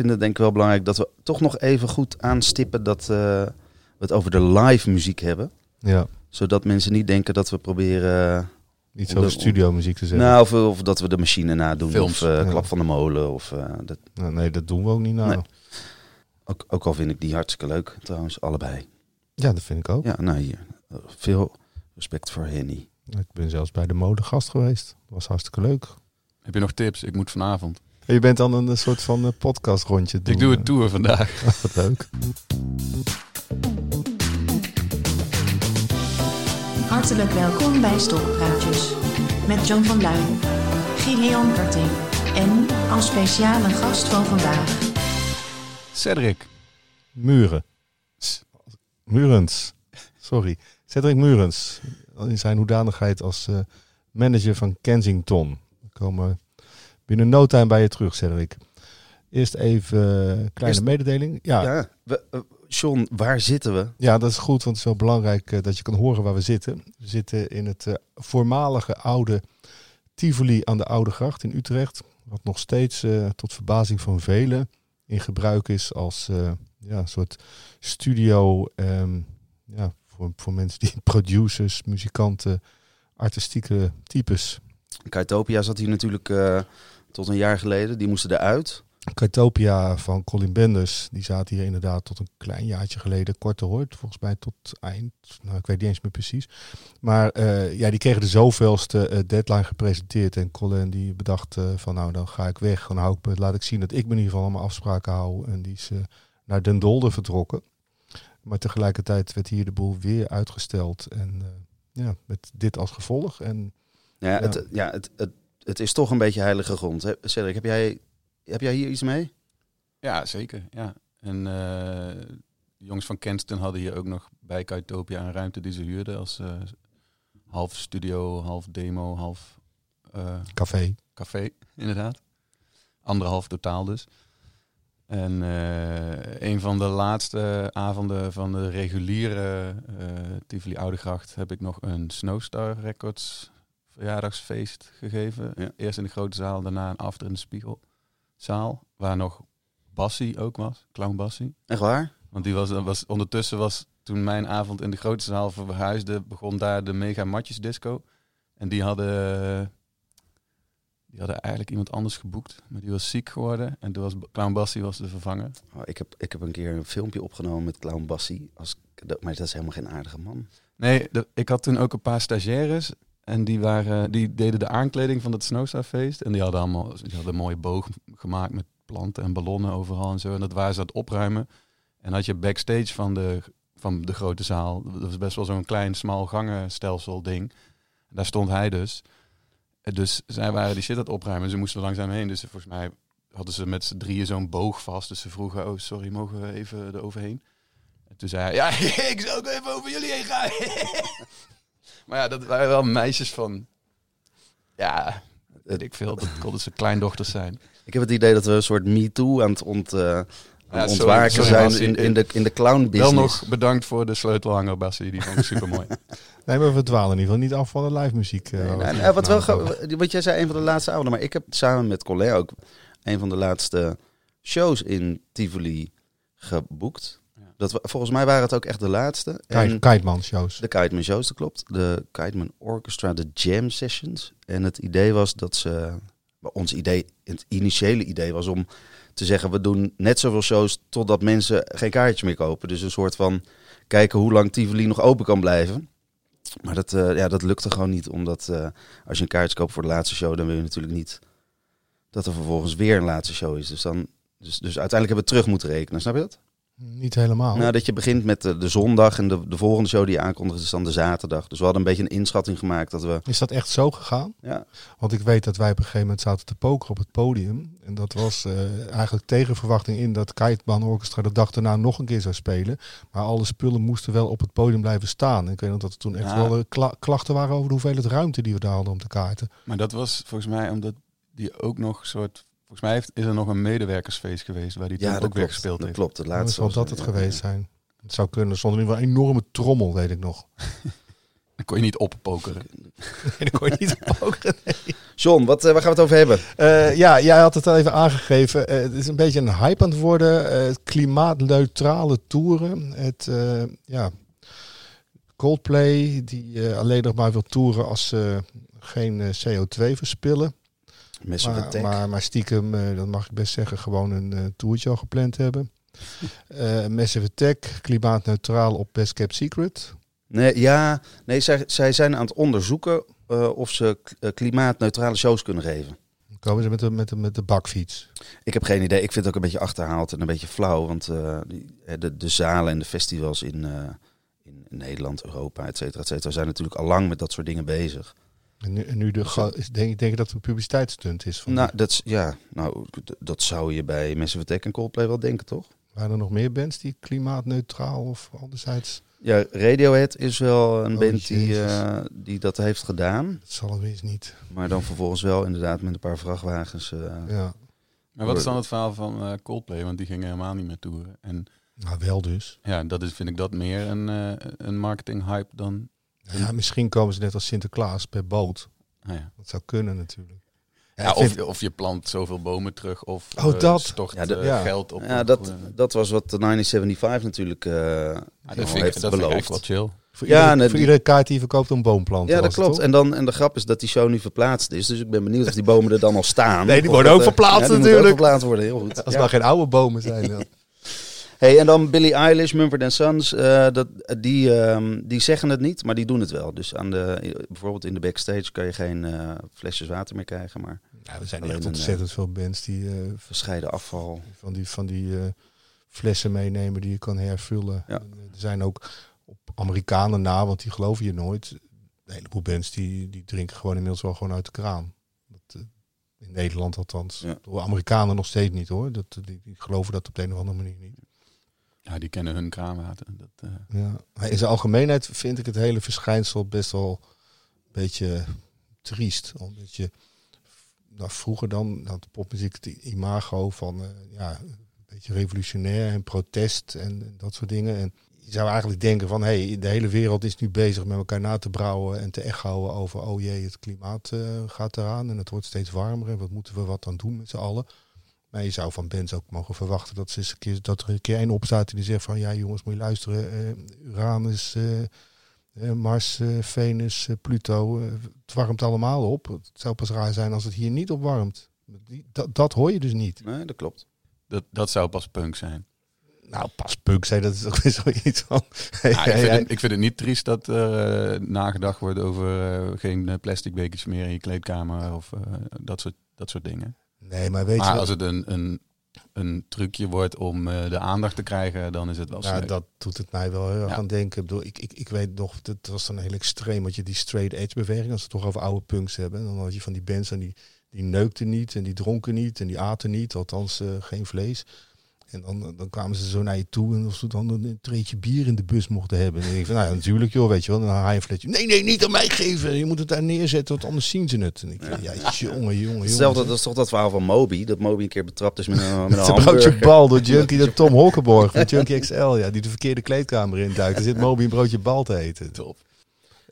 vind het denk ik wel belangrijk dat we toch nog even goed aanstippen dat eh, we het over de live muziek hebben. Ja, Zodat mensen niet denken dat we proberen... niet Om zo de- studio muziek te zetten. Nou, of, of dat we de machine nadoen. Films, of eh, ja. Klap van de Molen. Of, eh, dat, Nou, nee, dat doen we ook niet nou. Nee. ook, ook al vind ik die hartstikke leuk trouwens, allebei. Ja, dat vind ik ook. Ja, nou hier. eh, Veel respect voor Henny. Ik ben zelfs bij de mode gast geweest. Dat was hartstikke leuk. Heb je nog tips? Ik moet vanavond. En je bent dan een, soort van eh, podcast rondje doen. Ik doe het tour vandaag. Ah, Wat leuk. Hartelijk welkom bij Stokpraatjes. Met John van Luijn, Gideon Karting en als speciale gast van vandaag Cedric. Muren. Murens. Sorry. Cedric Murens. In zijn hoedanigheid als eh, manager van Kensington. We komen binnen no time bij je terug, Cedric. Eerst even eh, kleine Eerst- mededeling. Ja, ja. Ja, we, eh, John, waar zitten we? dat is goed, want het is wel belangrijk eh, dat je kan horen waar we zitten. We zitten in het voormalige oude Tivoli aan de Oude Gracht in Utrecht. Wat nog steeds tot verbazing van velen in gebruik is als ja, een soort studio ehm, ja, voor, voor mensen die producers, muzikanten, artistieke types. Kaitopia zat hier natuurlijk tot een jaar geleden. Die moesten eruit. Kaitopia van Colin Benders, die zaten hier inderdaad tot een klein jaartje geleden, kort hoort, volgens mij tot eind, nou ik weet niet eens meer precies. Maar eh, ja, die kregen de zoveelste eh, deadline gepresenteerd en Colin die bedacht eh, van nou dan ga ik weg, dan hou ik, laat ik zien dat ik me in ieder geval allemaal afspraken hou en die is naar Den Dolder vertrokken. Maar tegelijkertijd werd hier de boel weer uitgesteld en ja, met dit als gevolg. En Ja, Ja. Het, ja het, het, het is toch een beetje heilige grond. Hè? Cedric, heb jij, heb jij hier iets mee? Ja, zeker. Ja. En eh, de jongens van Kenston hadden hier ook nog bij Kaitopia een ruimte die ze huurden als eh, half studio, half demo, half eh, café. café, inderdaad. Anderhalf totaal dus. En eh, een van de laatste avonden van de reguliere eh Tivoli Oudegracht heb ik nog een Snowstar Records verjaardagsfeest gegeven. Ja. Eerst in de grote zaal, daarna een after in de spiegelzaal. Waar nog Bassie ook was, Clown Bassie. Echt waar? Want die was, was, ondertussen was toen mijn avond in de grote zaal verhuisde, begon daar de Mega Matjes Disco. En die hadden, die hadden eigenlijk iemand anders geboekt, maar die was ziek geworden. En toen was Clown Bassie was de vervanger. Oh, ik, heb, ik heb een keer een filmpje opgenomen met Clown Bassie. Als, maar dat is helemaal geen aardige man. Nee, de- ik had toen ook een paar stagiaires. En die, waren, die deden de aankleding van het Snowstarfeest. En die hadden allemaal die hadden een mooie boog gemaakt met planten en ballonnen overal en zo. En dat waren ze het opruimen. En had je backstage van de, van de grote zaal. Dat was best wel zo'n klein, smal gangenstelsel ding. Daar stond hij dus. Dus zij waren die shit aan het opruimen. Ze moesten langzaam heen. Dus volgens mij hadden ze met z'n drieën zo'n boog vast. Dus ze vroegen, oh sorry, mogen we even eroverheen? En toen zei hij, ja, ik zou ook even over jullie heen gaan. maar ja, dat waren wel meisjes van, ja, weet ik veel. Dat konden ze kleindochters zijn. Ik heb het idee dat we een soort me-too aan het ont, eh, aan het sorry, ontwaken sorry, zijn in, in, de, in de clown business. Wel nog bedankt voor de sleutelhanger, Bassie. Die vond ik super mooi. Nee, maar we dwalen in ieder geval niet af van de live muziek. eh, Nee, wat, wel, wat jij zei, een van de laatste avonden. Maar ik heb samen met Colin ook een van de laatste shows in Tivoli geboekt. Dat, volgens mij waren het ook echt de laatste. Kite, Kiteman shows. de Kiteman shows, dat klopt. De Kiteman Orchestra, de Jam Sessions. En het idee was dat ze... Ons idee, het initiële idee was om te zeggen... we doen net zoveel shows totdat mensen geen kaartje meer kopen. Dus een soort van kijken hoe lang Tivoli nog open kan blijven. Maar dat, eh, ja, dat lukte gewoon niet. Omdat eh, als je een kaartje koopt voor de laatste show... dan wil je natuurlijk niet dat er vervolgens weer een laatste show is. Dus, dan, dus, dus uiteindelijk hebben we terug moeten rekenen. Snap je dat? Niet helemaal. Nou, dat je begint met de, de zondag en de, de volgende show die je aankondigt is dan de zaterdag. Dus we hadden een beetje een inschatting gemaakt dat we... Is dat echt zo gegaan? Ja, Want ik weet dat wij op een gegeven moment zaten te pokeren op het podium. En dat was eh, eigenlijk tegen verwachting in dat Kiteman Orchestra de dag daarna nog een keer zou spelen. Maar alle spullen moesten wel op het podium blijven staan. En ik weet nog dat er toen echt Ja. wel eh, kla- klachten waren over de hoeveelheid ruimte die we daar hadden om te kaarten. Maar dat was volgens mij omdat die ook nog een soort... Volgens mij heeft, is er nog een medewerkersfeest geweest waar die toen ja ook weer klopt. gespeeld dat heeft. klopt. Het Dan laatste zal was, dat het ja, geweest ja. zijn. Het zou kunnen. Er ieder geval een enorme trommel, weet ik nog. Dan kon je niet oppokeren. Nee, dat kon je niet oppoken. John, wat, eh, waar gaan we het over hebben? Eh, ja, jij had het al even aangegeven. Eh, het is een beetje een hype aan het worden. Eh, het klimaatneutrale toeren. Het, eh, ja, Coldplay, die eh, alleen nog maar wil toeren als ze geen eh, CO2 verspillen. Maar, maar, maar stiekem, eh, dat mag ik best zeggen, gewoon een eh, toertje al gepland hebben. Eh Massive Attack, klimaatneutraal op Best Kept Secret. Nee, ja, nee zij, zij zijn aan het onderzoeken of ze klimaatneutrale shows kunnen geven. Dan komen ze met de, met de, met de bakfiets. Ik heb geen idee. Ik vind het ook een beetje achterhaald en een beetje flauw. Want die- de, de zalen en de festivals in, in Nederland, Europa, et cetera, et cetera, zijn natuurlijk al lang met dat soort dingen bezig. En nu, en nu de, ga- is, denk, ik denk dat het een publiciteitsstunt is. Van Nou, dat, is- ja, nou, dat zou je bij Massive Attack en Coldplay wel denken, toch? Waren er nog meer bands die klimaatneutraal of anderzijds... Ja, Radiohead is wel een Oh, band die, eh, die dat heeft gedaan. Dat zal het eens niet. Maar dan vervolgens wel inderdaad met een paar vrachtwagens. eh, Ja, Maar wat is dan het verhaal van eh, Coldplay? Want die gingen helemaal niet meer toeren. En nou wel dus. ja, dat is, vind ik dat meer een, eh, een marketing hype dan... Ja, misschien komen ze net als Sinterklaas per boot. Ah, ja. Dat zou kunnen natuurlijk. Ja, of, of je plant zoveel bomen terug of Oh, eh, dat. stort Ja, de- eh, ja. geld op. ja, dat, eh, dat was wat de 1975 natuurlijk eh, ja, al dat vind ik, heeft dat vind ik beloofd. wel chill. voor ja, iedere, nee, voor iedere kaart die je verkoopt een boom Ja, dat klopt. En, dan, en de grap is dat die show nu verplaatst is. Dus ik ben benieuwd of die bomen er dan al staan. Nee, die worden ook verplaatst ja, die moeten natuurlijk. ook verplaatst worden, heel goed. Als het nou geen oude bomen zijn. Hey, en dan Billie Eilish, Mumford Sons, eh, dat, die, ehm, die zeggen het niet, maar die doen het wel. Dus aan de, bijvoorbeeld in de backstage kan je geen eh, flesjes water meer krijgen, maar Ja, er zijn echt een, ontzettend veel bands die eh, verscheiden afval. van die, van die eh, flessen meenemen die je kan hervullen. Ja. En, eh, Er zijn ook op Amerikanen na, want die geloven je nooit. Een heleboel bands die, die drinken gewoon inmiddels wel gewoon uit de kraan. Dat, eh, in Nederland althans. Ja. Door Amerikanen nog steeds niet hoor. Dat, die, die geloven dat op de een of andere manier niet. Ja, die kennen hun kraanwater. Dat, eh, Ja. Maar in zijn algemeenheid vind ik het hele verschijnsel best wel een beetje triest. Omdat je nou, vroeger dan had popmuziek het imago van eh, ja, een beetje revolutionair en protest en, dat soort dingen. En je zou eigenlijk denken van hé, hey, de hele wereld is nu bezig met elkaar na te brouwen en te echoen over oh jee, het klimaat eh, gaat eraan en het wordt steeds warmer en wat moeten we wat aan doen met z'n allen. Maar je zou van bands ook mogen verwachten dat, ze eens een keer, dat er een keer een opstaat die zegt van ja jongens, moet je luisteren, eh, Uranus, eh, eh, Mars, eh, Venus, eh, Pluto, eh, het warmt allemaal op. Het zou pas raar zijn als het hier niet opwarmt. Die, dat, dat hoor je dus niet. Nee, dat klopt. dat, dat zou pas punk zijn. Nou, pas punk zei dat is toch weer zoiets van. Ja, ik, vind het, ik vind het niet triest dat er nagedacht wordt over geen plastic bekertjes meer in je kleedkamer of eh, dat, soort, dat soort dingen. Nee, maar weet je Maar als het een, een, een trucje wordt om eh, de aandacht te krijgen, dan is het wel Ja, dat doet het mij wel heel erg Ja. aan denken. Ik, bedoel, ik, ik, ik weet nog, dat was dan heel extreem, want je die straight edge beweging, als we het toch over oude punks hebben, dan had je van die bands en die, die neukten niet en die dronken niet en die aten niet, althans eh, geen vlees. En dan, dan kwamen ze zo naar je toe en of ze dan een treetje bier in de bus mochten hebben. En dan denk ik van, nou ja, natuurlijk joh, weet je wel. Dan haal je een flesje. Nee, nee, niet aan mij geven. Je moet het daar neerzetten, want anders zien ze het. En ik denk, ja, jongen, jongen, Hetzelfde, dat is toch dat verhaal van Moby. Dat Moby een keer betrapt is met een, met een Ze broodje bal door Junkie, door Tom Holkenborg van Junkie XL. Ja, die de verkeerde kleedkamer induikt. Er zit Moby een broodje bal te eten. Top.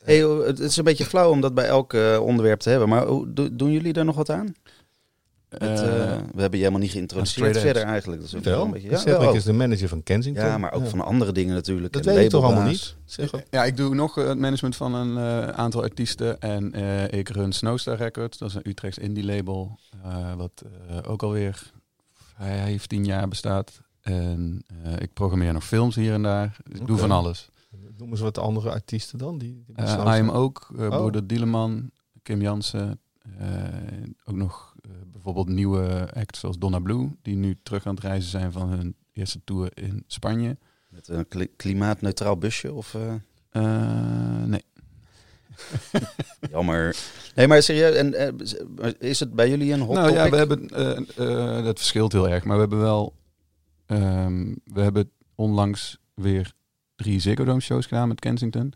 Hey, het is een beetje flauw om dat bij elk eh, onderwerp te hebben. Maar doen jullie daar nog wat aan? Eh, Eh, we hebben je helemaal niet geïntroduceerd verder eigenlijk. Dat is ook Wel, een beetje, ja, Cedric wel. is de manager van Kensington. ja, maar ook van andere dingen natuurlijk. Dat En weet je toch allemaal niet? Zeg op. ja, ik doe nog eh, het management van een eh, aantal artiesten. En eh, ik run Snowstar Records. Dat is een Utrechts indie label. eh, wat eh, ook alweer 15 jaar bestaat. En eh, ik programmeer nog films hier en daar. Dus ik doe van alles. Noemen ze wat andere artiesten dan? Die, die bestaan I am zijn? ook, uh, Oh. Broeder Dieleman, Kim Jansen. Eh, ook nog eh, bijvoorbeeld nieuwe acts zoals Donna Blue, die nu terug aan het reizen zijn van hun eerste tour in Spanje. Met een kli- klimaatneutraal busje of... eh, nee. Jammer. Nee, maar serieus, en, is het bij jullie een hot nou ja, we hebben, eh, dat verschilt heel erg, maar we hebben wel, ehm, we hebben onlangs weer drie Ziggo Dome shows gedaan met Kensington.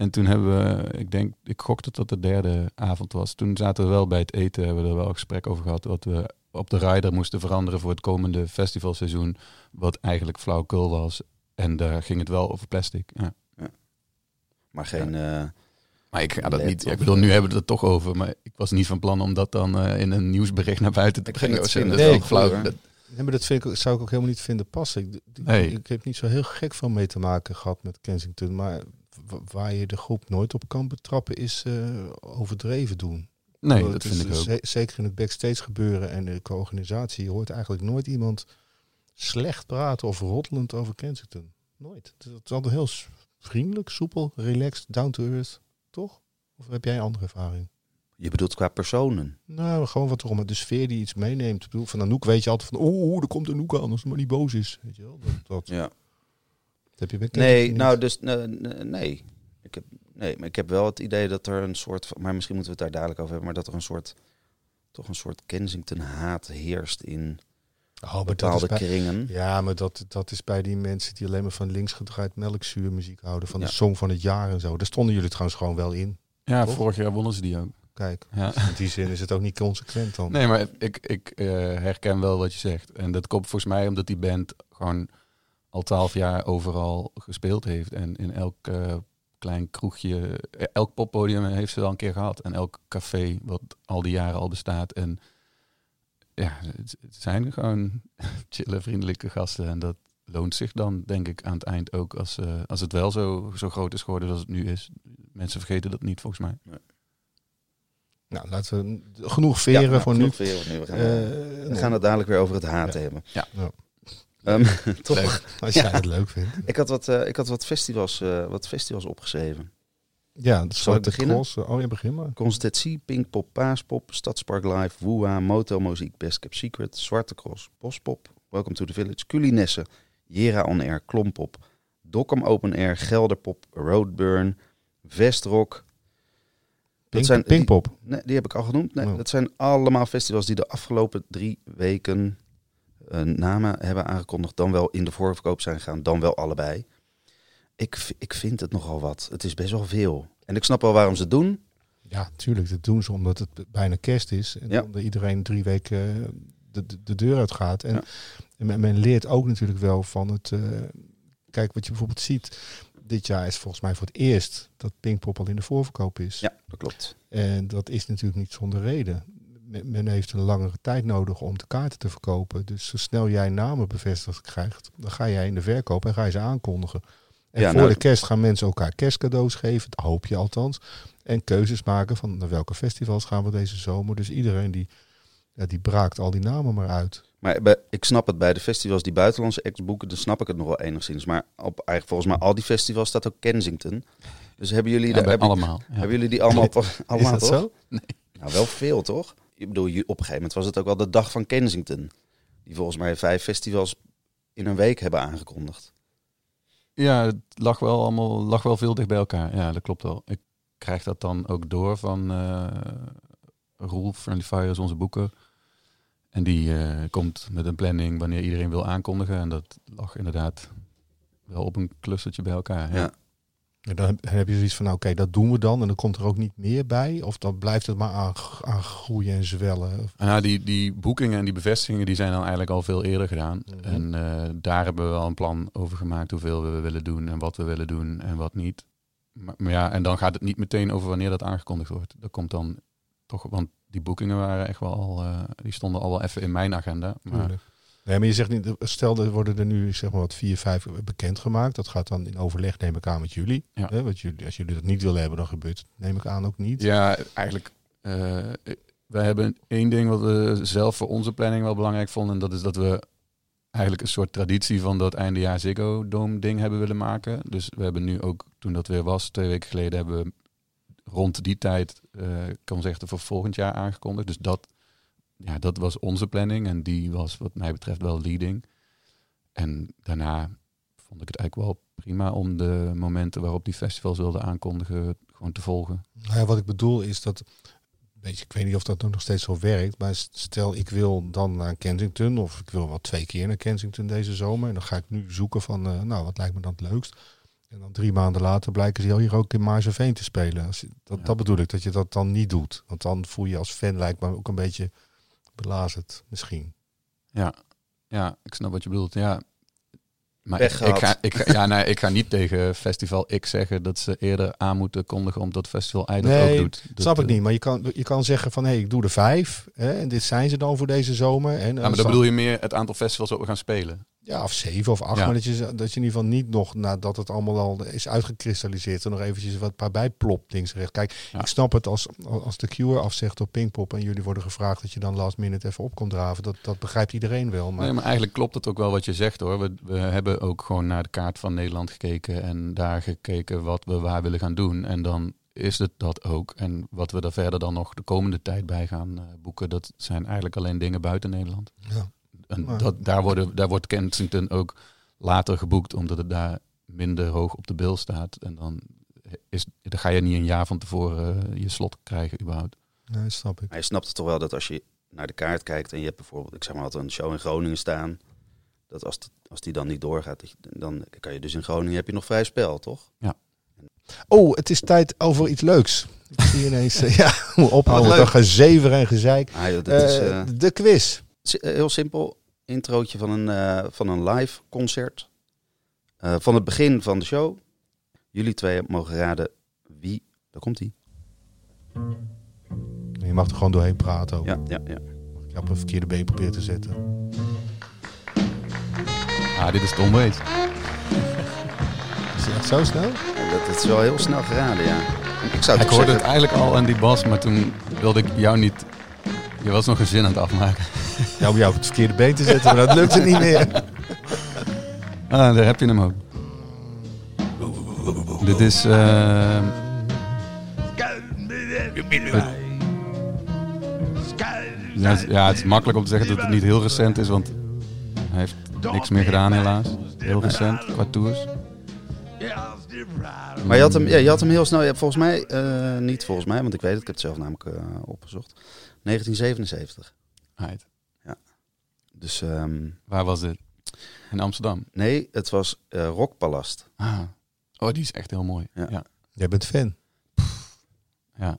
En toen hebben we, ik denk, ik gok dat dat de derde avond was. Toen zaten we wel bij het eten, hebben we er wel een gesprek over gehad. Wat we op de rider moesten veranderen voor het komende festivalseizoen. Wat eigenlijk flauwkul was. En daar ging het wel over plastic. Ja. Maar geen, eh, Maar ik ga dat niet. ja, ik bedoel, nu hebben we het er toch over. Maar ik was niet van plan om dat dan eh, in een nieuwsbericht naar buiten te Ik ging brengen. Dat is Nee, ook flauw. Dat- Nee, maar dat vind ik, zou ik ook helemaal niet vinden passen. Ik, ik, Nee. ik heb niet zo heel gek veel mee te maken gehad met Kensington. Maar waar je de groep nooit op kan betrappen is eh, overdreven doen. nee, dat het vind ik ook. ze- Zeker in het backstage gebeuren en de co-organisatie. Je hoort eigenlijk nooit iemand slecht praten of rottelend over Kensington. Nooit. Het is, het is altijd heel vriendelijk, soepel, relaxed, down to earth. Toch? Of heb jij een andere ervaring? Je bedoelt qua personen. Nou, gewoon wat erom. De sfeer die iets meeneemt. Ik bedoel, van Anouk weet je altijd van... Oh, er komt Anouk aan als ze maar niet boos is. Weet je wel? Dat, dat, Ja. Heb je bij Nee, nou dus nee, nee. Ik heb, nee, maar ik heb wel het idee dat er een soort van, maar misschien moeten we het daar dadelijk over hebben, maar dat er een soort, toch een soort Kensington haat heerst in Oh, bepaalde bij- kringen. Ja, maar dat, dat is bij die mensen die alleen maar van links gedraaid melkzuurmuziek houden. Van Ja. de song van het jaar en zo. Daar stonden jullie trouwens gewoon wel in. Ja, Toch? vorig jaar wonnen ze die ook. Kijk, Ja. in die zin is het ook niet consequent dan. Nee, maar ik, ik eh, herken wel wat je zegt. En dat komt volgens mij omdat die band gewoon al twaalf jaar overal gespeeld heeft. En in elk eh, klein kroegje, eh, elk poppodium heeft ze al een keer gehad. En elk café wat al die jaren al bestaat. En ja, het, het zijn gewoon chille, vriendelijke gasten. En dat loont zich dan, denk ik, aan het eind ook. Als, eh, als het wel zo, zo groot is geworden als het nu is. Mensen vergeten dat niet, volgens mij. Nou, laten we genoeg veren nou, voor nu. genoeg veren voor nu. We gaan, Eh, we gaan het dadelijk weer over het haat hebben. Ja. Ja. Ehm, toch, Leuk. Als Ja. jij het leuk vindt. ik had wat, eh, ik had wat festivals, eh, wat festivals opgeschreven. Ja, zwarte beginnen? cross. Oh ja, begin maar. Constantie, Pinkpop, Paaspop, Stadspark Live, Woeha, Motel Muziek, Best Kept Secret, Zwarte Cross, Bospop, Welcome to the Village, Culinesse, Jera On Air, Klompop, Dokkum Open Air, Gelderpop, Roadburn, Vestrock. Pink, zijn- Pinkpop. Nee, die heb ik al genoemd. Nee, Oh. Dat zijn allemaal festivals die de afgelopen drie weken eh, namen hebben aangekondigd. Dan wel in de voorverkoop zijn gegaan, dan wel allebei. Ik, ik vind het nogal wat. Het is best wel veel. En ik snap wel waarom ze het doen. Ja, tuurlijk. Dat doen ze omdat het bijna kerst is. En Ja. omdat iedereen drie weken eh, de, de, de deur uit gaat. En, Ja. en men, men leert ook natuurlijk wel van het... eh, kijk, wat je bijvoorbeeld ziet... Dit jaar is volgens mij voor het eerst dat Pinkpop al in de voorverkoop is. Ja, dat klopt. En dat is natuurlijk niet zonder reden. Men, heeft een langere tijd nodig om de kaarten te verkopen. Dus zo snel jij namen bevestigd krijgt, dan ga jij in de verkoop en ga je ze aankondigen. En Ja, voor nou- de kerst gaan mensen elkaar kerstcadeaus geven, dat hoop je althans. En keuzes maken van naar welke festivals gaan we deze zomer. Dus iedereen die, ja, die braakt al die namen maar uit. Maar bij- ik snap het bij de festivals die buitenlandse acts boeken, dan snap ik het nog wel enigszins. Maar op eigenlijk volgens mij al die festivals staat ook Kensington. Dus hebben jullie, Ja, de, bij hebben, allemaal. Ja. hebben jullie die allemaal, allemaal is dat toch? zo? Nou, wel veel toch? Ik bedoel, je- op een gegeven moment was het ook wel de dag van Kensington. Die volgens mij vijf festivals in een week hebben aangekondigd. Ja, het lag wel allemaal lag wel veel dicht bij elkaar. Ja, dat klopt wel. Ik krijg dat dan ook door van eh Roel Friendly Fire is onze boeker. En die eh, komt met een planning wanneer iedereen wil aankondigen. En dat lag inderdaad wel op een clustertje bij elkaar. Ja. Ja. En dan heb- je zoiets van, nou, oké, dat doen we dan. En dan komt er ook niet meer bij. Of dan blijft het maar aan, aan groeien en zwellen. En ja, die, die boekingen en die bevestigingen die zijn dan eigenlijk al veel eerder gedaan. Mhm. En eh, daar hebben we wel een plan over gemaakt hoeveel we willen doen en wat we willen doen en wat niet. Maar, maar ja, en dan gaat het niet meteen over wanneer dat aangekondigd wordt. Dat komt dan toch, want die boekingen waren echt wel al, eh, die stonden al wel even in mijn agenda. Maar Tuurlijk. Nee, maar je zegt niet, stel er worden er nu zeg maar wat vier, vijf bekendgemaakt. Dat gaat dan in overleg, neem ik aan, met jullie. Ja. Hè, want jullie, als jullie dat niet willen hebben, dan gebeurt het, neem ik aan, ook niet. ja, eigenlijk, eh wij hebben één ding wat we zelf voor onze planning wel belangrijk vonden. En dat is dat we eigenlijk een soort traditie van dat eindejaar Ziggo Dome ding hebben willen maken. Dus we hebben nu ook, toen dat weer was, twee weken geleden, hebben we rond die tijd, ik kan zeggen, voor volgend jaar aangekondigd. Dus dat, ja, dat was onze planning en die was wat mij betreft wel leading. En daarna vond ik het eigenlijk wel prima om de momenten waarop die festivals wilden aankondigen gewoon te volgen. Nou ja, wat ik bedoel is dat, weet je, ik weet niet of dat nog steeds zo werkt, maar stel ik wil dan naar Kensington of ik wil wel twee keer naar Kensington deze zomer en dan ga ik nu zoeken van, eh, nou, wat lijkt me dan het leukst? En dan drie maanden later blijken ze hier ook in Maarseveen te spelen. Als je, dat, Ja. dat bedoel ik, dat je dat dan niet doet. Want dan voel je als fan lijkt me ook een beetje belazerd misschien. Ja, ja, ik snap wat je bedoelt. Ja, Maar ik, ik, ga, ik, ga, ja, nee, ik ga niet tegen Festival X zeggen dat ze eerder aan moeten kondigen omdat Festival I dat Nee, ook doet. Dat, Snap ik eh, niet, maar je kan, je kan zeggen van hé, ik doe er vijf. Hè, en dit zijn ze dan voor deze zomer. En, Ja, maar dan bedoel je meer het aantal festivals dat we gaan spelen. Ja, of zeven of acht. Ja. Maar dat je, dat je in ieder geval niet nog, nadat het allemaal al is uitgekristalliseerd, er nog eventjes wat paar bijplop links en rechts. Kijk, Ja. ik snap het als, als de Cure afzegt door Pinkpop en jullie worden gevraagd dat je dan last minute even op komt draven. Dat, dat begrijpt iedereen wel. Maar Nee, maar eigenlijk klopt het ook wel wat je zegt hoor. We, we hebben ook gewoon naar de kaart van Nederland gekeken en daar gekeken wat we waar willen gaan doen. En dan is het dat ook. En wat we er verder dan nog de komende tijd bij gaan eh, boeken, dat zijn eigenlijk alleen dingen buiten Nederland. Ja. En Maar- dat, daar, worden, daar wordt Kensington ook later geboekt, omdat het daar minder hoog op de bil staat. En dan, is, dan ga je niet een jaar van tevoren eh, je slot krijgen überhaupt. nee, snap ik. Maar je snapt het toch wel dat als je naar de kaart kijkt en je hebt bijvoorbeeld, ik zeg maar wat, een show in Groningen staan, dat als, het- als die dan niet doorgaat, dan kan je dus in Groningen heb je nog vrij spel, toch? Oh, het is tijd over iets leuks. Ik zie ineens, eh, ja, hoe ophouden. Leuk. gezever en gezeik. Ah, joh, dat is Eh, de quiz. heel simpel. Introotje van een, eh, van een live concert. Eh, van het begin van de show. Jullie twee mogen raden wie. Daar komt hij. Je mag er gewoon doorheen praten. Ook. Ja, ja, ja. Ik heb een verkeerde been proberen te zetten. Ah, dit is Tom Waits. Is het echt zo snel? En Dat, is wel heel snel geraden, ja. Ik zou Ik hoorde het eigenlijk al aan die bas, maar toen wilde ik jou niet... Je was nog een zin aan het afmaken. Ja, om jou op het verkeerde been te zetten, maar dat lukt het niet meer. Ah, daar heb je hem ook. Dit is... ja, het- ja, het is makkelijk om te zeggen dat het niet heel recent is, want hij heeft niks meer gedaan helaas. Heel recent, qua tours. Maar je had hem, ja, je had hem heel snel. Ja, volgens mij, eh, niet volgens mij, want ik weet het, ik heb het zelf namelijk eh, opgezocht. 1977. Right. Dus ehm, Waar was dit? In Amsterdam. nee, het was eh, Rockpalast. Ah. Oh, die is echt heel mooi. Ja. Ja. Jij bent fan. Ja.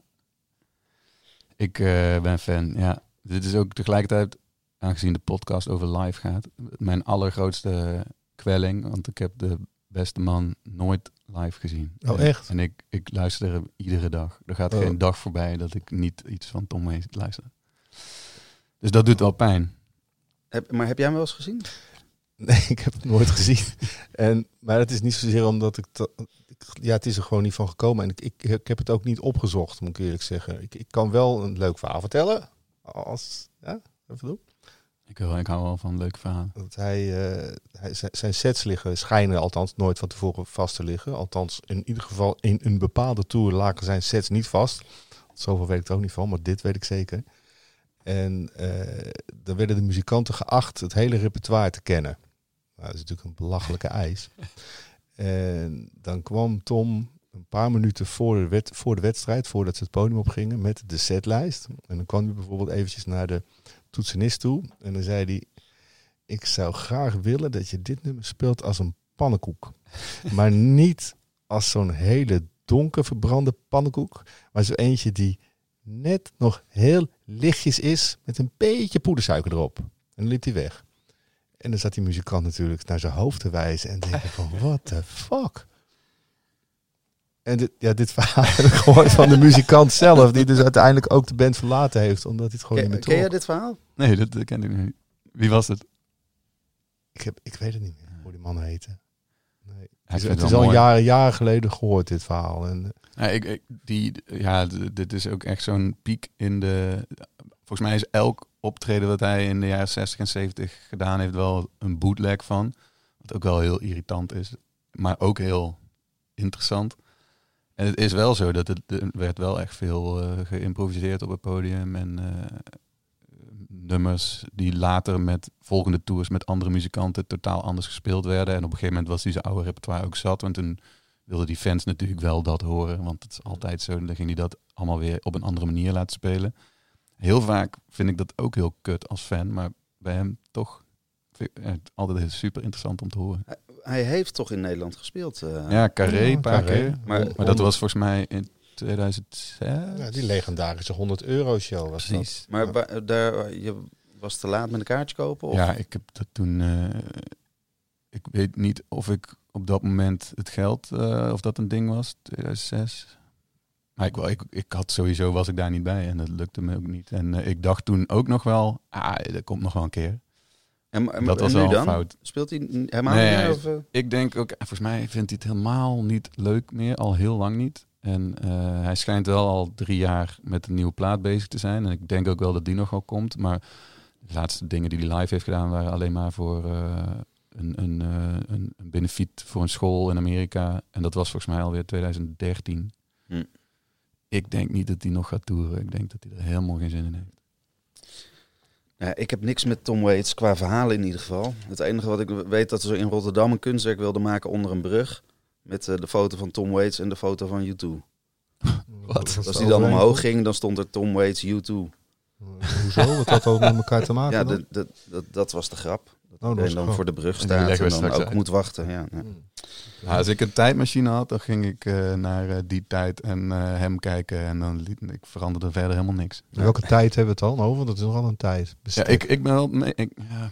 Ik eh, ben fan, ja. Dit is ook tegelijkertijd, aangezien de podcast over live gaat, mijn allergrootste kwelling. Want ik heb de beste man nooit live gezien. Oh, En- echt? En ik, ik luister hem iedere dag. Er gaat Oh. geen dag voorbij dat ik niet iets van Tom Waits luister. Dus dat doet wel pijn. Heb, maar heb jij hem wel eens gezien? Nee, ik heb het nooit gezien. En, maar het is niet zozeer omdat ik... dat- ik- ja, het is er gewoon niet van gekomen. En ik, ik, ik heb het ook niet opgezocht, moet ik eerlijk zeggen. Ik, ik kan wel een leuk verhaal vertellen. Als, ja, even doen. Ik, hou- ik hou wel van leuke verhalen. Dat hij, eh, hij, zijn- sets liggen, schijnen althans nooit van tevoren vast te liggen. Althans, in ieder geval in een bepaalde tour lagen zijn sets niet vast. Zoveel weet ik er ook niet van, maar dit weet ik zeker. En eh dan werden de muzikanten geacht het hele repertoire te kennen. Nou, dat is natuurlijk een belachelijke eis. En dan kwam Tom een paar minuten voor de, voor de wedstrijd, voordat ze het podium opgingen, met de setlijst. En dan kwam hij bijvoorbeeld eventjes naar de toetsenist toe. En dan zei hij, ik zou graag willen dat je dit nummer speelt als een pannenkoek. maar niet als zo'n hele donker verbrande pannenkoek. Maar zo eentje die net nog heel lichtjes is met een beetje poedersuiker erop. En dan liep hij weg. En dan zat die muzikant natuurlijk naar zijn hoofd te wijzen en denken van, what the fuck? En dit, ja, dit verhaal heb ik gehoord van de muzikant zelf, die dus uiteindelijk ook de band verlaten heeft, omdat hij het gewoon Ken, niet meer ken jij dit verhaal? Nee, dat, dat ken ik niet. Wie was het? Ik, heb, ik weet het niet meer hoe die man heette. Nee. Het is, vind het het is wel al jaren, jaren geleden gehoord, dit verhaal. En, eh, Ja, ik, ik- die, ja, dit is ook echt zo'n piek in de... Volgens mij is elk optreden wat hij in de jaren 60 en 70 gedaan heeft wel een bootleg van. Wat ook wel heel irritant is. Maar ook heel interessant. En het is wel zo dat het er werd wel echt veel eh, geïmproviseerd op het podium. En eh, nummers die later met volgende tours met andere muzikanten totaal anders gespeeld werden. En op een gegeven moment was die zijn oude repertoire ook zat. Want toen wilden die fans natuurlijk wel dat horen. Want het is altijd zo. Dan ging hij dat allemaal weer op een andere manier laten spelen. Heel vaak vind ik dat ook heel kut als fan. Maar bij hem toch altijd super interessant om te horen. Hij heeft toch in Nederland gespeeld? eh? Ja, Carré Ja, een paar Carré. keer. Maar- Maar dat was volgens mij in 2006. ja, die legendarische 100 euro show was dat. Maar Ja. daar, je was te laat met een kaartje kopen? Of? Ja, ik heb dat toen. eh, ik weet niet of ik op dat moment het geld, eh, of dat een ding was, 2006. Maar ik, wel- ik, ik had sowieso, was ik daar niet bij en dat lukte me ook niet. En eh, ik dacht toen ook nog wel, ah, dat komt nog wel een keer. En, en, dat was en wel dan? fout. Speelt hij helemaal Nee, niet meer? Of, eh? Ik denk ook, volgens mij vindt hij het helemaal niet leuk meer, al heel lang niet. En eh, hij schijnt wel al drie jaar met een nieuwe plaat bezig te zijn. En ik denk ook wel dat die nog wel komt. Maar de laatste dingen die hij live heeft gedaan waren alleen maar voor eh, een, een, een, een benefiet voor een school in Amerika. En dat was volgens mij alweer 2013. Hm. Ik denk niet dat hij nog gaat toeren. Ik denk dat hij er helemaal geen zin in heeft. Ja, ik heb niks met Tom Waits qua verhalen in ieder geval. Het enige wat ik weet dat ze in Rotterdam een kunstwerk wilden maken onder een brug. Met eh, de foto van Tom Waits en de foto van U2. Wat? Als die dan omhoog ging, dan stond er Tom Waits U2. Hoezo? Wat had dat met elkaar te maken Ja, dat, dat, dat was de grap. Oh, de dan voor de brug staat leggen en dan straks ook uit. moet wachten. Ja, ja. Nou, als ik een tijdmachine had, dan ging ik eh, naar eh, die tijd en eh, hem kijken. En dan liet, ik veranderde verder helemaal niks. Welke tijd hebben we het dan over? Dat is nogal een tijd. Ja, ik, ik ben wel. mee- Ik, ja,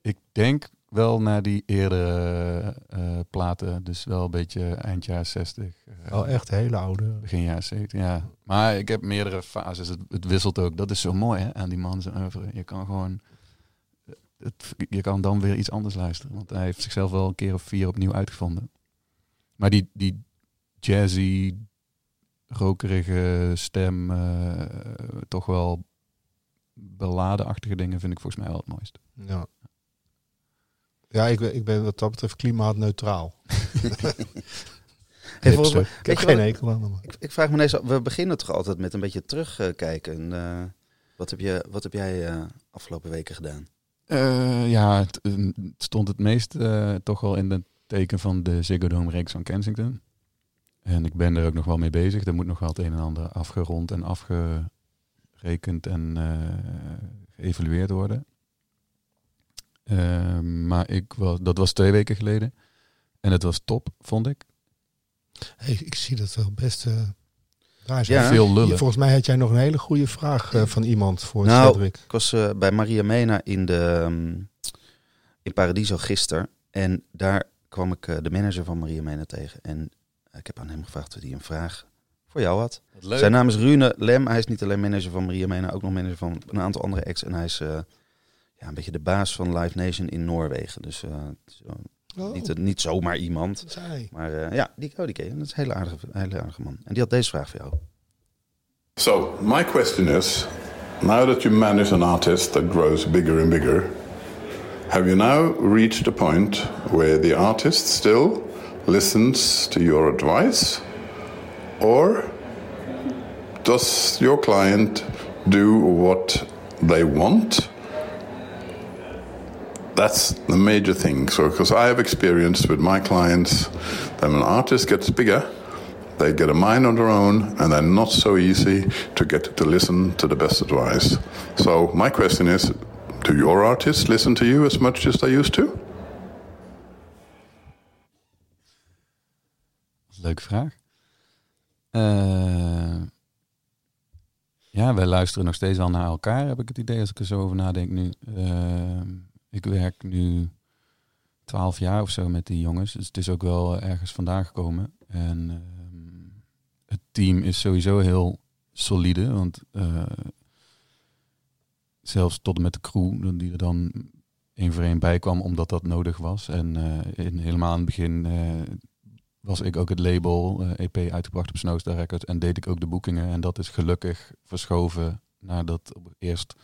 ik denk wel naar die eerdere eh, platen. Dus wel een beetje eind jaren 60. eh, Oh, echt hele oude. Begin jaren 70, ja. Maar ik heb meerdere fases. Het, het wisselt ook. Dat is zo mooi hè, aan die man zijn oeuvre. Je kan gewoon... Het, je kan dan weer iets anders luisteren. Want hij heeft zichzelf wel een keer of vier opnieuw uitgevonden. Maar die, die jazzy, rokerige stem... eh, toch wel beladenachtige dingen vind ik volgens mij wel het mooiste. Ja. Ja, ik, ben- ik ben wat dat betreft klimaatneutraal. Hey, volgens mij- Hipster. ik heb geen aan. Ik, ik vraag me ineens, we beginnen toch altijd met een beetje terugkijken. Eh, wat, heb je, wat heb jij eh, afgelopen weken gedaan? Eh, ja, het, eh, het stond het meest eh, toch wel in het teken van de Ziggo Dome reeks van Kensington. En ik ben er ook nog wel mee bezig. Er moet nog wel het een en ander afgerond en afgerekend en geëvalueerd worden. Eh, maar ik was, dat was twee weken geleden. En het was top, vond ik. Ik zie dat wel best. Ja. Veel lullen. Volgens mij had jij nog een hele goede vraag eh, van iemand voor Nou, Cedric. Ik was eh, bij Maria Mena in, de, ehm, in Paradiso gisteren. En daar kwam ik eh, de manager van Maria Mena tegen. En ik heb aan hem gevraagd of hij een vraag voor jou had. Zijn naam is Rune Lem. Hij is niet alleen manager van Maria Mena, ook nog manager van een aantal andere acts. En hij is eh, ja, een beetje de baas van Live Nation in Noorwegen. Dus het is, eh, Oh, niet, niet zomaar iemand. hij. Maar eh, ja, die, oh, die ken je. Dat is een hele aardige, hele aardige man. En die had deze vraag voor jou. So, my question is now that you manage an artist that grows bigger and bigger, have you now reached a point where the artist still listens to your advice? Or does your client do what they want? That's the major thing. So, because I have experienced with my clients that when an artist gets bigger, they get a mind on their own and they're not so easy to get to listen to the best advice. So, my question is do your artists listen to you as much as they used to? Leuke vraag. Eh, ja, wij luisteren nog steeds wel naar elkaar, heb ik het idee, als ik er zo over nadenk nu. Eh, ik werk nu twaalf jaar of zo met die jongens, dus het is ook wel ergens vandaan gekomen. En ehm, het team is sowieso heel solide, want eh, zelfs tot en met de crew, die er dan één voor één bij kwam, omdat dat nodig was. En eh, in, helemaal aan het begin eh, was ik ook het label eh, EP uitgebracht op Snowstar Records en deed ik ook de boekingen. En dat is gelukkig verschoven nadat eerst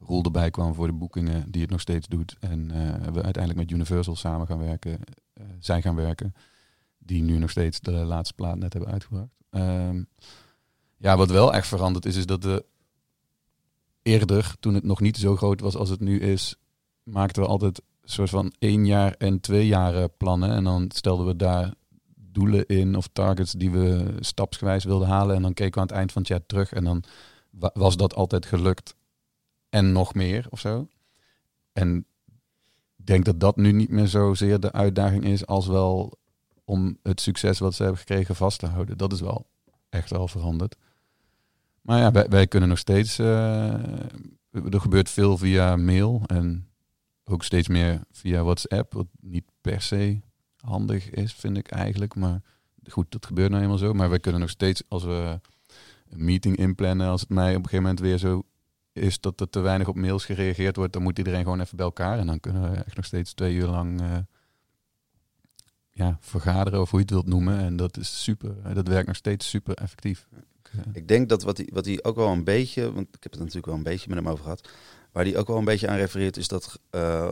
Roel erbij kwam voor de boekingen, die het nog steeds doet. En eh, we uiteindelijk met Universal samen gaan werken, eh, zijn gaan werken, die nu nog steeds de laatste plaat net hebben uitgebracht. Ehm, ja, wat wel echt veranderd is, is dat de eerder, toen het nog niet zo groot was als het nu is, maakten we altijd soort van één jaar en twee jaren plannen. En dan stelden we daar doelen in of targets die we stapsgewijs wilden halen. En dan keken we aan het eind van het jaar terug en dan wa- was dat altijd gelukt en nog meer of zo. En ik denk dat dat nu niet meer zozeer de uitdaging is als wel om het succes wat ze hebben gekregen vast te houden. Dat is wel echt wel veranderd. Maar ja, wij, wij kunnen nog steeds. eh, er gebeurt veel via mail en ook steeds meer via WhatsApp, wat niet per se handig is, vind ik eigenlijk. Maar goed, dat gebeurt nou eenmaal zo. Maar we kunnen nog steeds, als we een meeting inplannen, als het mij op een gegeven moment weer zo is dat er te weinig op mails gereageerd wordt, dan moet iedereen gewoon even bij elkaar. En dan kunnen we echt nog steeds twee uur lang uh, ja, vergaderen, of hoe je het wilt noemen. En dat is super, dat werkt nog steeds super effectief. Ik denk dat wat hij, wat hij ook wel een beetje, want ik heb het natuurlijk wel een beetje met hem over gehad, waar hij ook wel een beetje aan refereert, is dat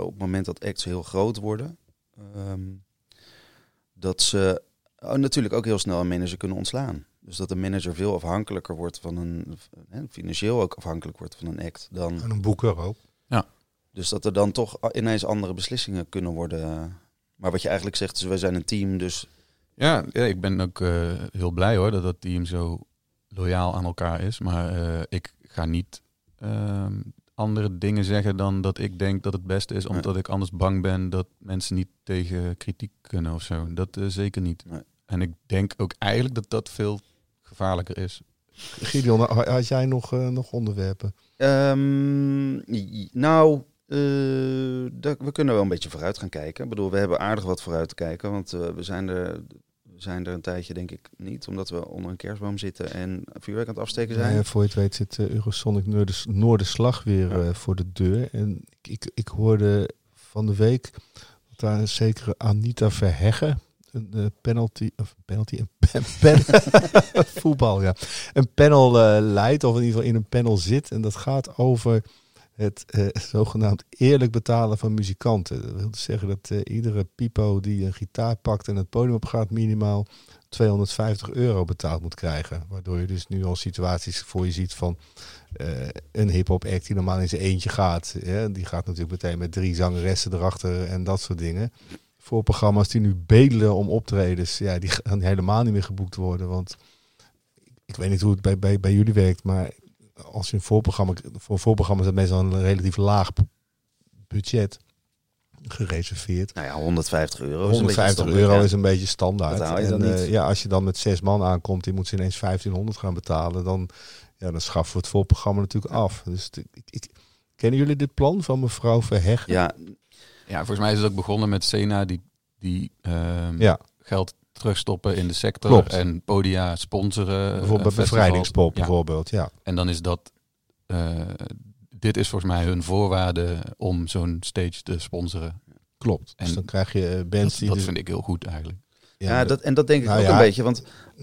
op het moment dat acts heel groot worden, um, dat ze oh, natuurlijk ook heel snel een manager kunnen ontslaan. Dus dat een manager veel afhankelijker wordt van een, financieel ook afhankelijk wordt van een act dan. En een boeker ook. Ja. Dus dat er dan toch ineens andere beslissingen kunnen worden. Maar wat je eigenlijk zegt is, wij zijn een team, dus. Ja, ja ik ben ook uh, heel blij hoor dat dat team zo loyaal aan elkaar is. Maar uh, ik ga niet uh, andere dingen zeggen dan dat ik denk dat het beste is, omdat ik anders bang ben dat mensen niet tegen kritiek kunnen of zo. Dat uh, zeker niet. Nee. En ik denk ook eigenlijk dat dat veel gevaarlijker is. Gideon, had jij nog, uh, nog onderwerpen? Um, nou, uh, we kunnen wel een beetje vooruit gaan kijken. Ik bedoel, we hebben aardig wat vooruit te kijken, want uh, we zijn er zijn er een tijdje denk ik niet, omdat we onder een kerstboom zitten en vuurwerk aan het afsteken zijn. Ja, voor je het weet zit uh, Eurosonic Noorders, Noorderslag weer uh, voor de deur. En ik, ik hoorde van de week dat daar een zekere Anita Verheggen een uh, penalty, of penalty, een pen, voetbal, ja. Een panel leidt, of in ieder geval in een panel zit. En dat gaat over het uh, zogenaamd eerlijk betalen van muzikanten. Dat wil dus zeggen dat iedere pipo die een gitaar pakt en het podium op gaat minimaal 250 euro betaald moet krijgen. Waardoor je dus nu al situaties voor je ziet van een hip-hop act die normaal in zijn eentje gaat. Ja, die gaat natuurlijk meteen met drie zangeressen erachter en dat soort dingen. Voor programma's die nu bedelen om optredens, ja, die gaan helemaal niet meer geboekt worden. Want ik weet niet hoe het bij, bij, bij jullie werkt, maar als je een voorprogramma, voor een voorprogramma is dat meestal een relatief laag budget gereserveerd. Nou ja, 150 euro. 150 is euro is een beetje standaard. En uh, ja, als je dan met zes man aankomt, die moet ze ineens 1500 gaan betalen, dan, ja, dan schaffen we het voorprogramma natuurlijk af. Dus ik, ik, kennen jullie dit plan van mevrouw Verheg? Ja. Ja, volgens mij is het ook begonnen met Sena die, die ja. geld terugstoppen in de sector Klopt. en podia sponsoren. Bijvoorbeeld bevrijdingspop ja. bijvoorbeeld, ja. En dan is dat, uh, dit is volgens mij hun voorwaarde om zo'n stage te sponsoren. Klopt. En dus dan krijg je bands dat, die... Dat dus... vind ik heel goed eigenlijk. Ja, ja dat, en dat denk ik nou ook ja. een beetje, want...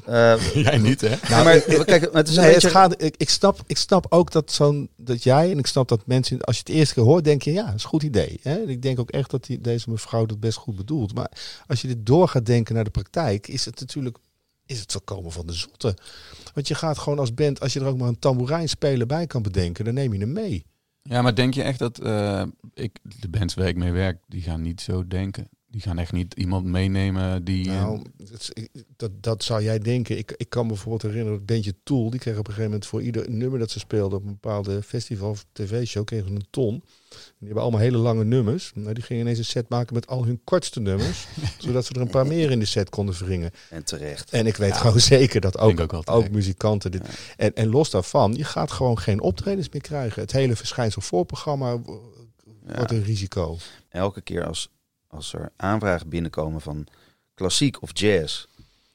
Uh, Jij niet, hè? Nou, maar kijk, het is een beetje... het gaat, ik, ik, snap, ik snap ook dat, zo'n, dat jij, en ik snap dat mensen, als je het eerste keer hoort, denk je, ja, dat is een goed idee. Hè? Ik denk ook echt dat die, deze mevrouw dat best goed bedoelt. Maar als je dit door gaat denken naar de praktijk, is het natuurlijk is het voorkomen van de zotte. Want je gaat gewoon als band, als je er ook maar een tamboerijn spelen bij kan bedenken, dan neem je hem mee. Ja, maar denk je echt dat uh, ik, de bands waar ik mee werk, die gaan niet zo denken? Die gaan echt niet iemand meenemen die... Nou, dat, dat, dat zou jij denken. Ik, ik kan me bijvoorbeeld herinneren, het bandje Tool, die kreeg op een gegeven moment voor ieder nummer dat ze speelden op een bepaalde festival of tv-show, kregen ze een ton. Die hebben allemaal hele lange nummers. Nou, die gingen ineens een set maken met al hun kortste nummers. zodat ze er een paar meer in de set konden wringen. En terecht. En ik weet ja, gewoon zeker dat ook, ook, ook, muzikanten dit... Ja. En, en los daarvan, je gaat gewoon geen optredens meer krijgen. Het hele verschijnsel voorprogramma wordt een risico. Elke keer als, als er aanvragen binnenkomen van klassiek of jazz...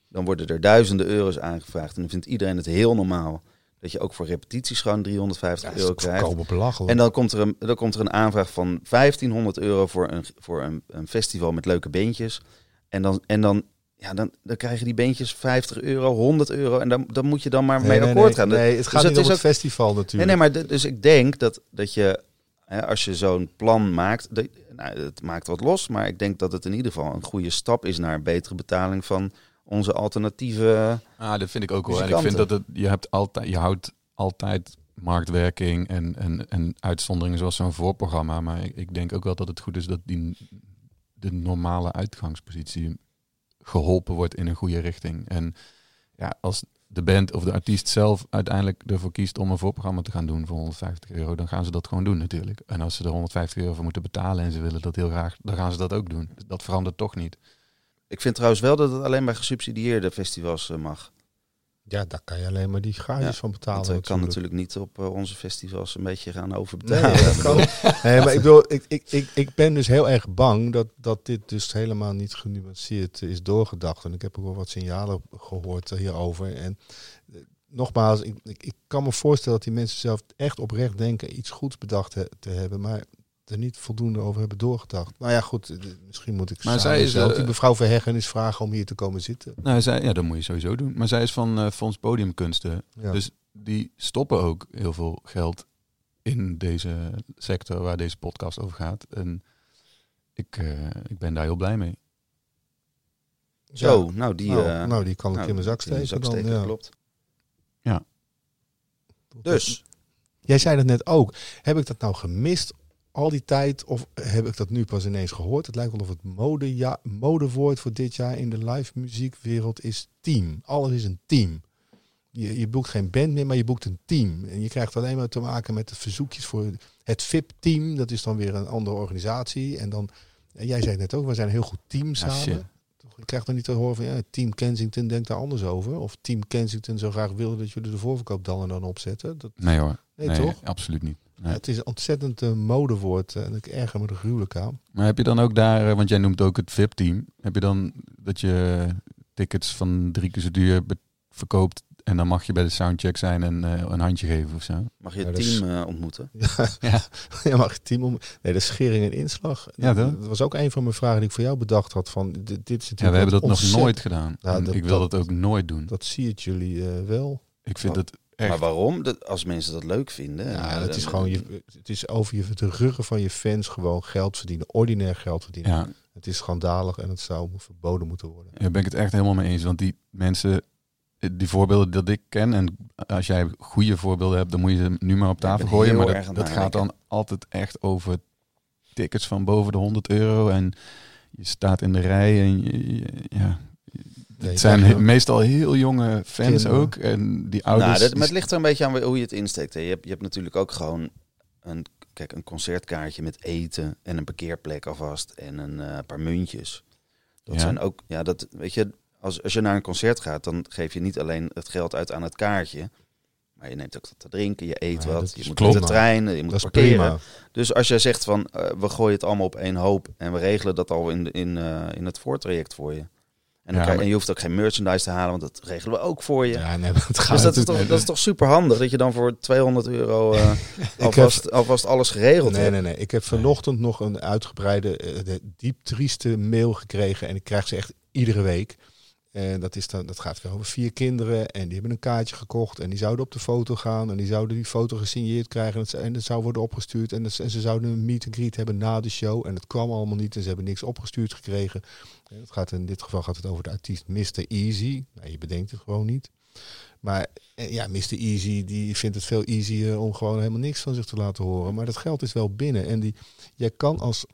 dan worden er duizenden euro's aangevraagd. En dan vindt iedereen het heel normaal dat je ook voor repetities gewoon 350 ja, euro krijgt. belachelijk. En dan komt, er een, dan komt er een aanvraag van 1500 euro voor een, voor een, een festival met leuke beentjes. En dan, en dan, ja, dan, dan krijgen die beentjes 50 euro, 100 euro. En dan, dan moet je dan maar nee, mee nee, akkoord nee, gaan. Nee, het gaat dus niet om is het ook, festival natuurlijk. Nee, nee maar dus ik denk dat, dat je, hè, als je zo'n plan maakt, dat, nou, het maakt wat los. Maar ik denk dat het in ieder geval een goede stap is naar betere betaling van onze alternatieve. Ah, dat vind ik ook wel. En ik vind dat het, je hebt altijd, je houdt altijd marktwerking en, en, en uitzonderingen zoals zo'n voorprogramma. Maar ik, ik, denk ook wel dat het goed is dat die, de normale uitgangspositie geholpen wordt in een goede richting. En ja, als de band of de artiest zelf uiteindelijk ervoor kiest om een voorprogramma te gaan doen voor 150 euro, dan gaan ze dat gewoon doen natuurlijk. En als ze er 150 euro voor moeten betalen en ze willen dat heel graag, dan gaan ze dat ook doen. Dat verandert toch niet. Ik vind trouwens wel dat het alleen bij gesubsidieerde festivals uh, mag. Ja, daar kan je alleen maar die gaatjes Ja, van betalen. Dat eh, kan natuurlijk. niet op eh, onze festivals een beetje gaan Nee, overbetalen. dat kan. Nee, maar ik, bedoel, ik, ik, ik, ik ben dus heel erg bang dat, dat dit dus helemaal niet genuanceerd is doorgedacht. En ik heb ook wel wat signalen gehoord eh, hierover. En eh, nogmaals, ik, ik, ik kan me voorstellen dat die mensen zelf echt oprecht denken iets goeds bedacht he- te hebben, maar er niet voldoende over hebben doorgedacht. Nou ja, goed, eh, misschien moet ik Maar maar zij is, zelf eh, die mevrouw Verheggen eens vragen om hier te komen zitten. Nou, zij, ja, dat moet je sowieso doen. Maar zij is van eh, Fonds Podiumkunsten. Ja. Dus die stoppen ook heel veel geld in deze sector waar deze podcast over gaat. En ik, eh, ik ben daar heel blij mee. Zo, nou die... nou, eh, nou, die kan ik nou, in mijn zak steken zak dan. steken, ja. klopt. Ja. Dus, Jij zei dat net ook. Heb ik dat nou gemist al die tijd? Of heb ik dat nu pas ineens gehoord? Het lijkt wel of het modeja modewoord voor dit jaar in de live muziekwereld is team. Alles is een team. Je, je boekt geen band meer, maar je boekt een team. En je krijgt alleen maar te maken met de verzoekjes voor het VIP-team. Dat is dan weer een andere organisatie. En dan, en jij zei net ook, we zijn een heel goed team Ja, samen. Je krijgt dan niet te horen van ja, Team Kensington denkt daar anders over. Of Team Kensington zou graag willen dat jullie de voorverkoop dan en dan opzetten. Dat, Nee hoor. nee, toch? absoluut niet. Nee. het is een ontzettend eh, modewoord eh, en ik erger me er gruwelijk aan. Maar heb je dan ook daar, eh, want jij noemt ook het VIP-team, heb je dan dat je tickets van drie keer zo duur verkoopt en dan mag je bij de soundcheck zijn en eh, een handje geven of zo? mag je het dat team ontmoeten? Ja, Ja. ja mag je team om. Nee, de schering en inslag. Ja, dat, dat was ook een van mijn vragen die ik voor jou bedacht had. Van, dit, dit is natuurlijk Ja, we hebben dat nog nooit gedaan. Dat- ik wil dat- dat ook nooit doen. Dat zie het jullie eh, wel. Ik vind het echt... Maar waarom? Dat, als mensen dat leuk vinden. Ja, het is gewoon je, het is over je, de ruggen van je fans gewoon geld verdienen, ordinair geld verdienen. Ja, Het is schandalig en het zou verboden moeten worden. Daar ben ik het echt helemaal mee eens. Want die mensen, die voorbeelden dat ik ken, en als jij goede voorbeelden hebt, dan moet je ze nu maar op tafel gooien. Maar dat, gaat dan altijd echt over tickets van boven de 100 euro. En je staat in de rij en je, je- ja. Het zijn he- meestal heel jonge fans Kinderen. ook. En die ouders. Nou, dat, maar het ligt er een beetje aan hoe je het insteekt. Hè. Je, hebt, je hebt natuurlijk ook gewoon een, kijk, een concertkaartje met eten en een parkeerplek alvast en een eh, paar muntjes. Dat Ja. zijn ook, ja, dat weet je, als, als je naar een concert gaat, dan geef je niet alleen het geld uit aan het kaartje, maar je neemt ook wat te drinken, je eet Ja, wat, je moet klopt. met de trein, je moet Dat is parkeren. prima. Dus als jij zegt van, eh, we gooien het allemaal op één hoop en we regelen dat al in, in, eh, in het voortraject voor je. En, dan Ja, krijg- maar- en je hoeft ook geen merchandise te halen, want dat regelen we ook voor je. Ja, nee, het gaat Dus dat is, toch, dat is toch super handig dat je dan voor 200 euro eh, alvast, alvast alles geregeld Nee, hebt. nee, nee. Ik heb vanochtend nog een uitgebreide, eh, de diep trieste mail gekregen. En ik krijg ze echt iedere week. En dat, is dat gaat weer over vier kinderen. En die hebben een kaartje gekocht. En die zouden op de foto gaan. En die zouden die foto gesigneerd krijgen. En het, zou worden opgestuurd. En, ze zouden een meet and greet hebben na de show. En het kwam allemaal niet. En ze hebben niks opgestuurd gekregen. En gaat, in dit geval gaat het over de artiest Mr. Easy. Nou, je bedenkt het gewoon niet. Maar eh, ja, Mr. Easy die vindt het veel easier om gewoon helemaal niks van zich te laten horen. Maar dat geld is wel binnen. En die, jij kan als,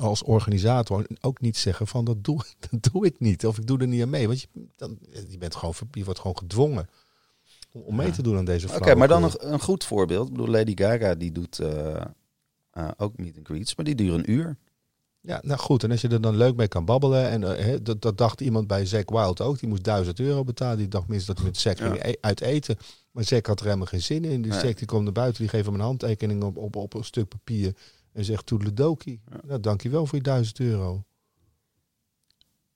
als organisator ook niet zeggen van dat doe, dat doe ik niet. Of ik doe er niet aan mee. Want je, dan, je, bent gewoon, je wordt gewoon gedwongen om, mee te doen aan deze Oké, maar dan nog een goed voorbeeld. Ik bedoel, Lady Gaga die doet eh, eh, ook meet and greets, maar die duren een uur. Ja, nou goed. En als je er dan leuk mee kan babbelen. En eh, dat, dat dacht iemand bij Zack Wild ook. Die moest 1000 euro betalen. Die dacht minstens dat hij met Zack Ja. ging e- uit eten. Maar Zack had er helemaal geen zin in. Die Nee. Zack die komt naar buiten. Die geeft hem een handtekening op, op, op een stuk papier. En zegt toedeledokie. Ja. Nou, dankjewel voor je 1000 euro.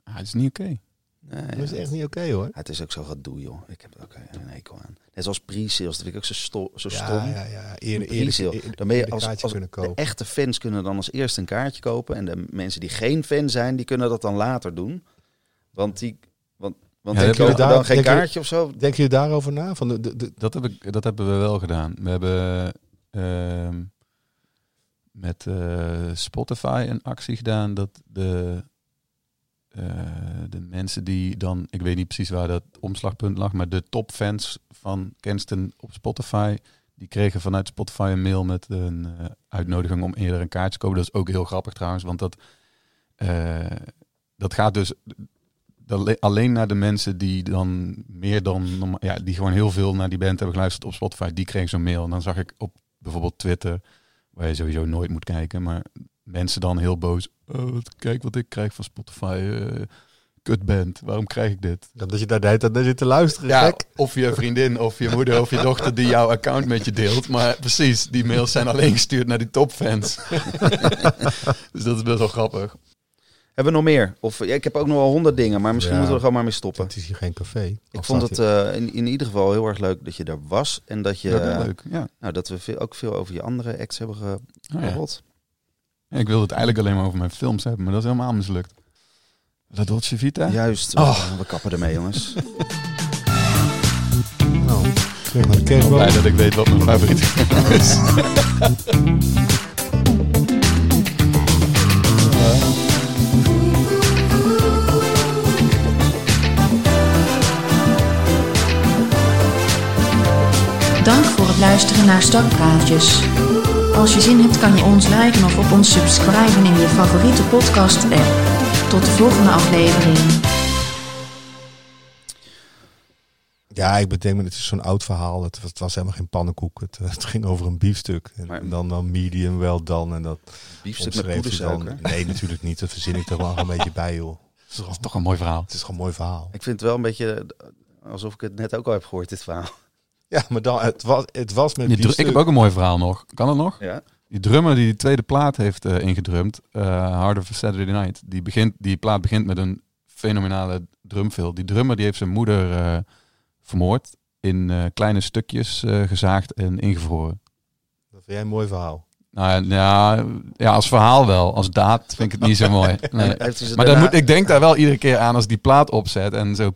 Ah, het is niet oké. Nee, Dat is ja. echt niet oké hoor. Ja, het is ook zo gedoe, joh. Ik heb er ook een hekel aan. Net zoals pre-sales, dat vind ik ook zo, sto zo Ja, stom. ja, ja. Eerder, Pre-sale. eerder, eerder, Dan ben je als, kaartje als kunnen de kopen. echte fans kunnen dan als eerste een kaartje kopen. En de mensen die geen fan zijn, die kunnen dat dan later doen. Want die, want, want Ja, denk heb je je dan daar- geen denk je- kaartje of zo? Denk je daarover na? Van de, de, de, Dat, heb ik, dat hebben we wel gedaan. We hebben ehm, met eh, Spotify een actie gedaan dat de, eh, de mensen die dan, ik weet niet precies waar dat omslagpunt lag, maar de topfans van Kenston op Spotify, die kregen vanuit Spotify een mail met een eh, uitnodiging om eerder een kaart te kopen. Dat is ook heel grappig trouwens, want dat, dat gaat dus alleen naar de mensen die dan meer dan ja, die gewoon heel veel naar die band hebben geluisterd op Spotify, die kregen zo'n mail. En dan zag ik op bijvoorbeeld Twitter, waar je sowieso nooit moet kijken, maar mensen dan heel boos. Oh, kijk wat ik krijg van Spotify. kutband. Waarom krijg ik dit? Dat je daar de hele tijd naar zit te luisteren, Ja, gek. of je vriendin, of je moeder, of je dochter die jouw account met je deelt. Maar precies, die mails zijn alleen gestuurd naar die topfans. dus dat is best wel grappig. Hebben we nog meer? Of ja, ik heb ook nog wel honderd dingen, maar misschien Ja. moeten we er gewoon maar mee stoppen. Het is hier geen café. Ik vond het eh, in, in ieder geval heel erg leuk dat je er was. En dat, je, Ja, dat is leuk. Ja. nou, dat we veel, ook veel over je andere acts hebben Oh, ja. gehoord. Ja, ik wilde het eigenlijk alleen maar over mijn films hebben, maar dat is helemaal mislukt. La Dolce Vita? Juist, Oh. we kappen ermee jongens. Nou, Ik ben blij dat ik weet wat mijn favoriete film is. het luisteren naar Stokpraatjes. Als je zin hebt kan je ons liken of op ons subscriben in je favoriete podcast app. Tot de volgende aflevering. Ja, ik bedenk me, het is zo'n oud verhaal. Het, was- het was helemaal geen pannenkoek. Het, het ging over een biefstuk. En Maar- dan, dan medium wel dan. En dat Biefstuk met poedersuiker. Nee, natuurlijk niet. Dat verzin ik er wel een beetje bij, joh. Dat is toch een mooi verhaal. Het is gewoon een mooi verhaal. Ik vind het wel een beetje alsof ik het net ook al heb gehoord, dit verhaal. Ja, maar dan, het was, het was met Die ik heb ook een mooi verhaal nog. Kan het nog? Ja? Die drummer die die tweede plaat heeft eh, ingedrumd, eh Harder for Saturday Night, die, begint, die plaat begint met een fenomenale drumfill. Die drummer die heeft zijn moeder eh, vermoord, in eh, kleine stukjes eh, gezaagd en ingevroren. Dat vind jij een mooi verhaal. Nou ja, ja, als verhaal wel. Als daad vind ik het niet zo mooi. Nee. Ze Maar dan daarna- moet, ik denk daar wel iedere keer aan als die plaat opzet en zo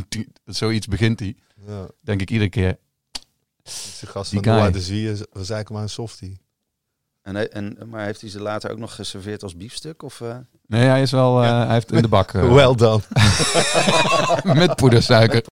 zoiets begint hij. Ja. Denk ik iedere keer. De gast Die van Noah guy. de Zwier. Was eigenlijk maar een softie. En, hij- en, maar heeft hij ze later ook nog geserveerd als biefstuk? Of, eh? Nee, hij is wel, eh, hij heeft in de bak Wel dan. met poedersuiker.